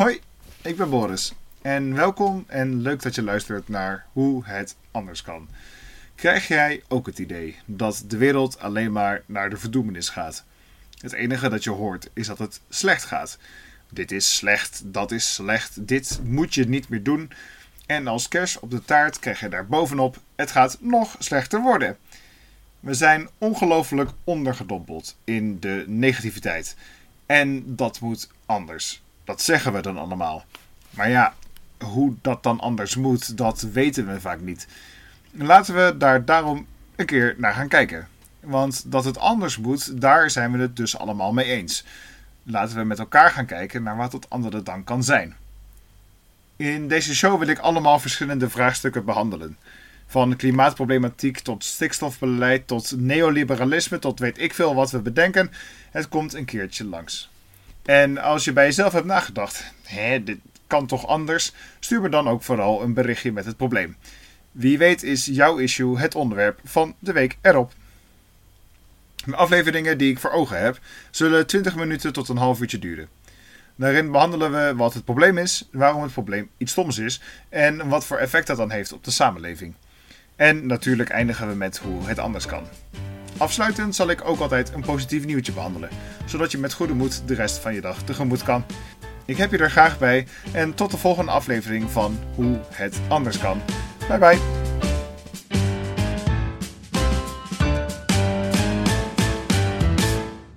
Hoi, ik ben Boris en welkom en leuk dat je luistert naar hoe het anders kan. Krijg jij ook het idee dat de wereld alleen maar naar de verdoemenis gaat? Het enige dat je hoort is dat het slecht gaat. Dit is slecht, dat is slecht, dit moet je niet meer doen. En als kers op de taart krijg je daar bovenop: het gaat nog slechter worden. We zijn ongelooflijk ondergedompeld in de negativiteit. En dat moet anders. Dat zeggen we dan allemaal. Maar ja, hoe dat dan anders moet, dat weten we vaak niet. Laten we daar daarom een keer naar gaan kijken. Want dat het anders moet, daar zijn we het dus allemaal mee eens. Laten we met elkaar gaan kijken naar wat het andere dan kan zijn. In deze show wil ik allemaal verschillende vraagstukken behandelen. Van klimaatproblematiek tot stikstofbeleid tot neoliberalisme tot weet ik veel wat we bedenken. Het komt een keertje langs. En als je bij jezelf hebt nagedacht, hè, dit kan toch anders? Stuur me dan ook vooral een berichtje met het probleem. Wie weet is jouw issue het onderwerp van de week erop. De afleveringen die ik voor ogen heb, zullen 20 minuten tot een half uurtje duren. Daarin behandelen we wat het probleem is, waarom het probleem iets stoms is en wat voor effect dat dan heeft op de samenleving. En natuurlijk eindigen we met hoe het anders kan. Afsluitend zal ik ook altijd een positief nieuwtje behandelen, zodat je met goede moed de rest van je dag tegemoet kan. Ik heb je er graag bij en tot de volgende aflevering van Hoe het anders kan. Bye bye.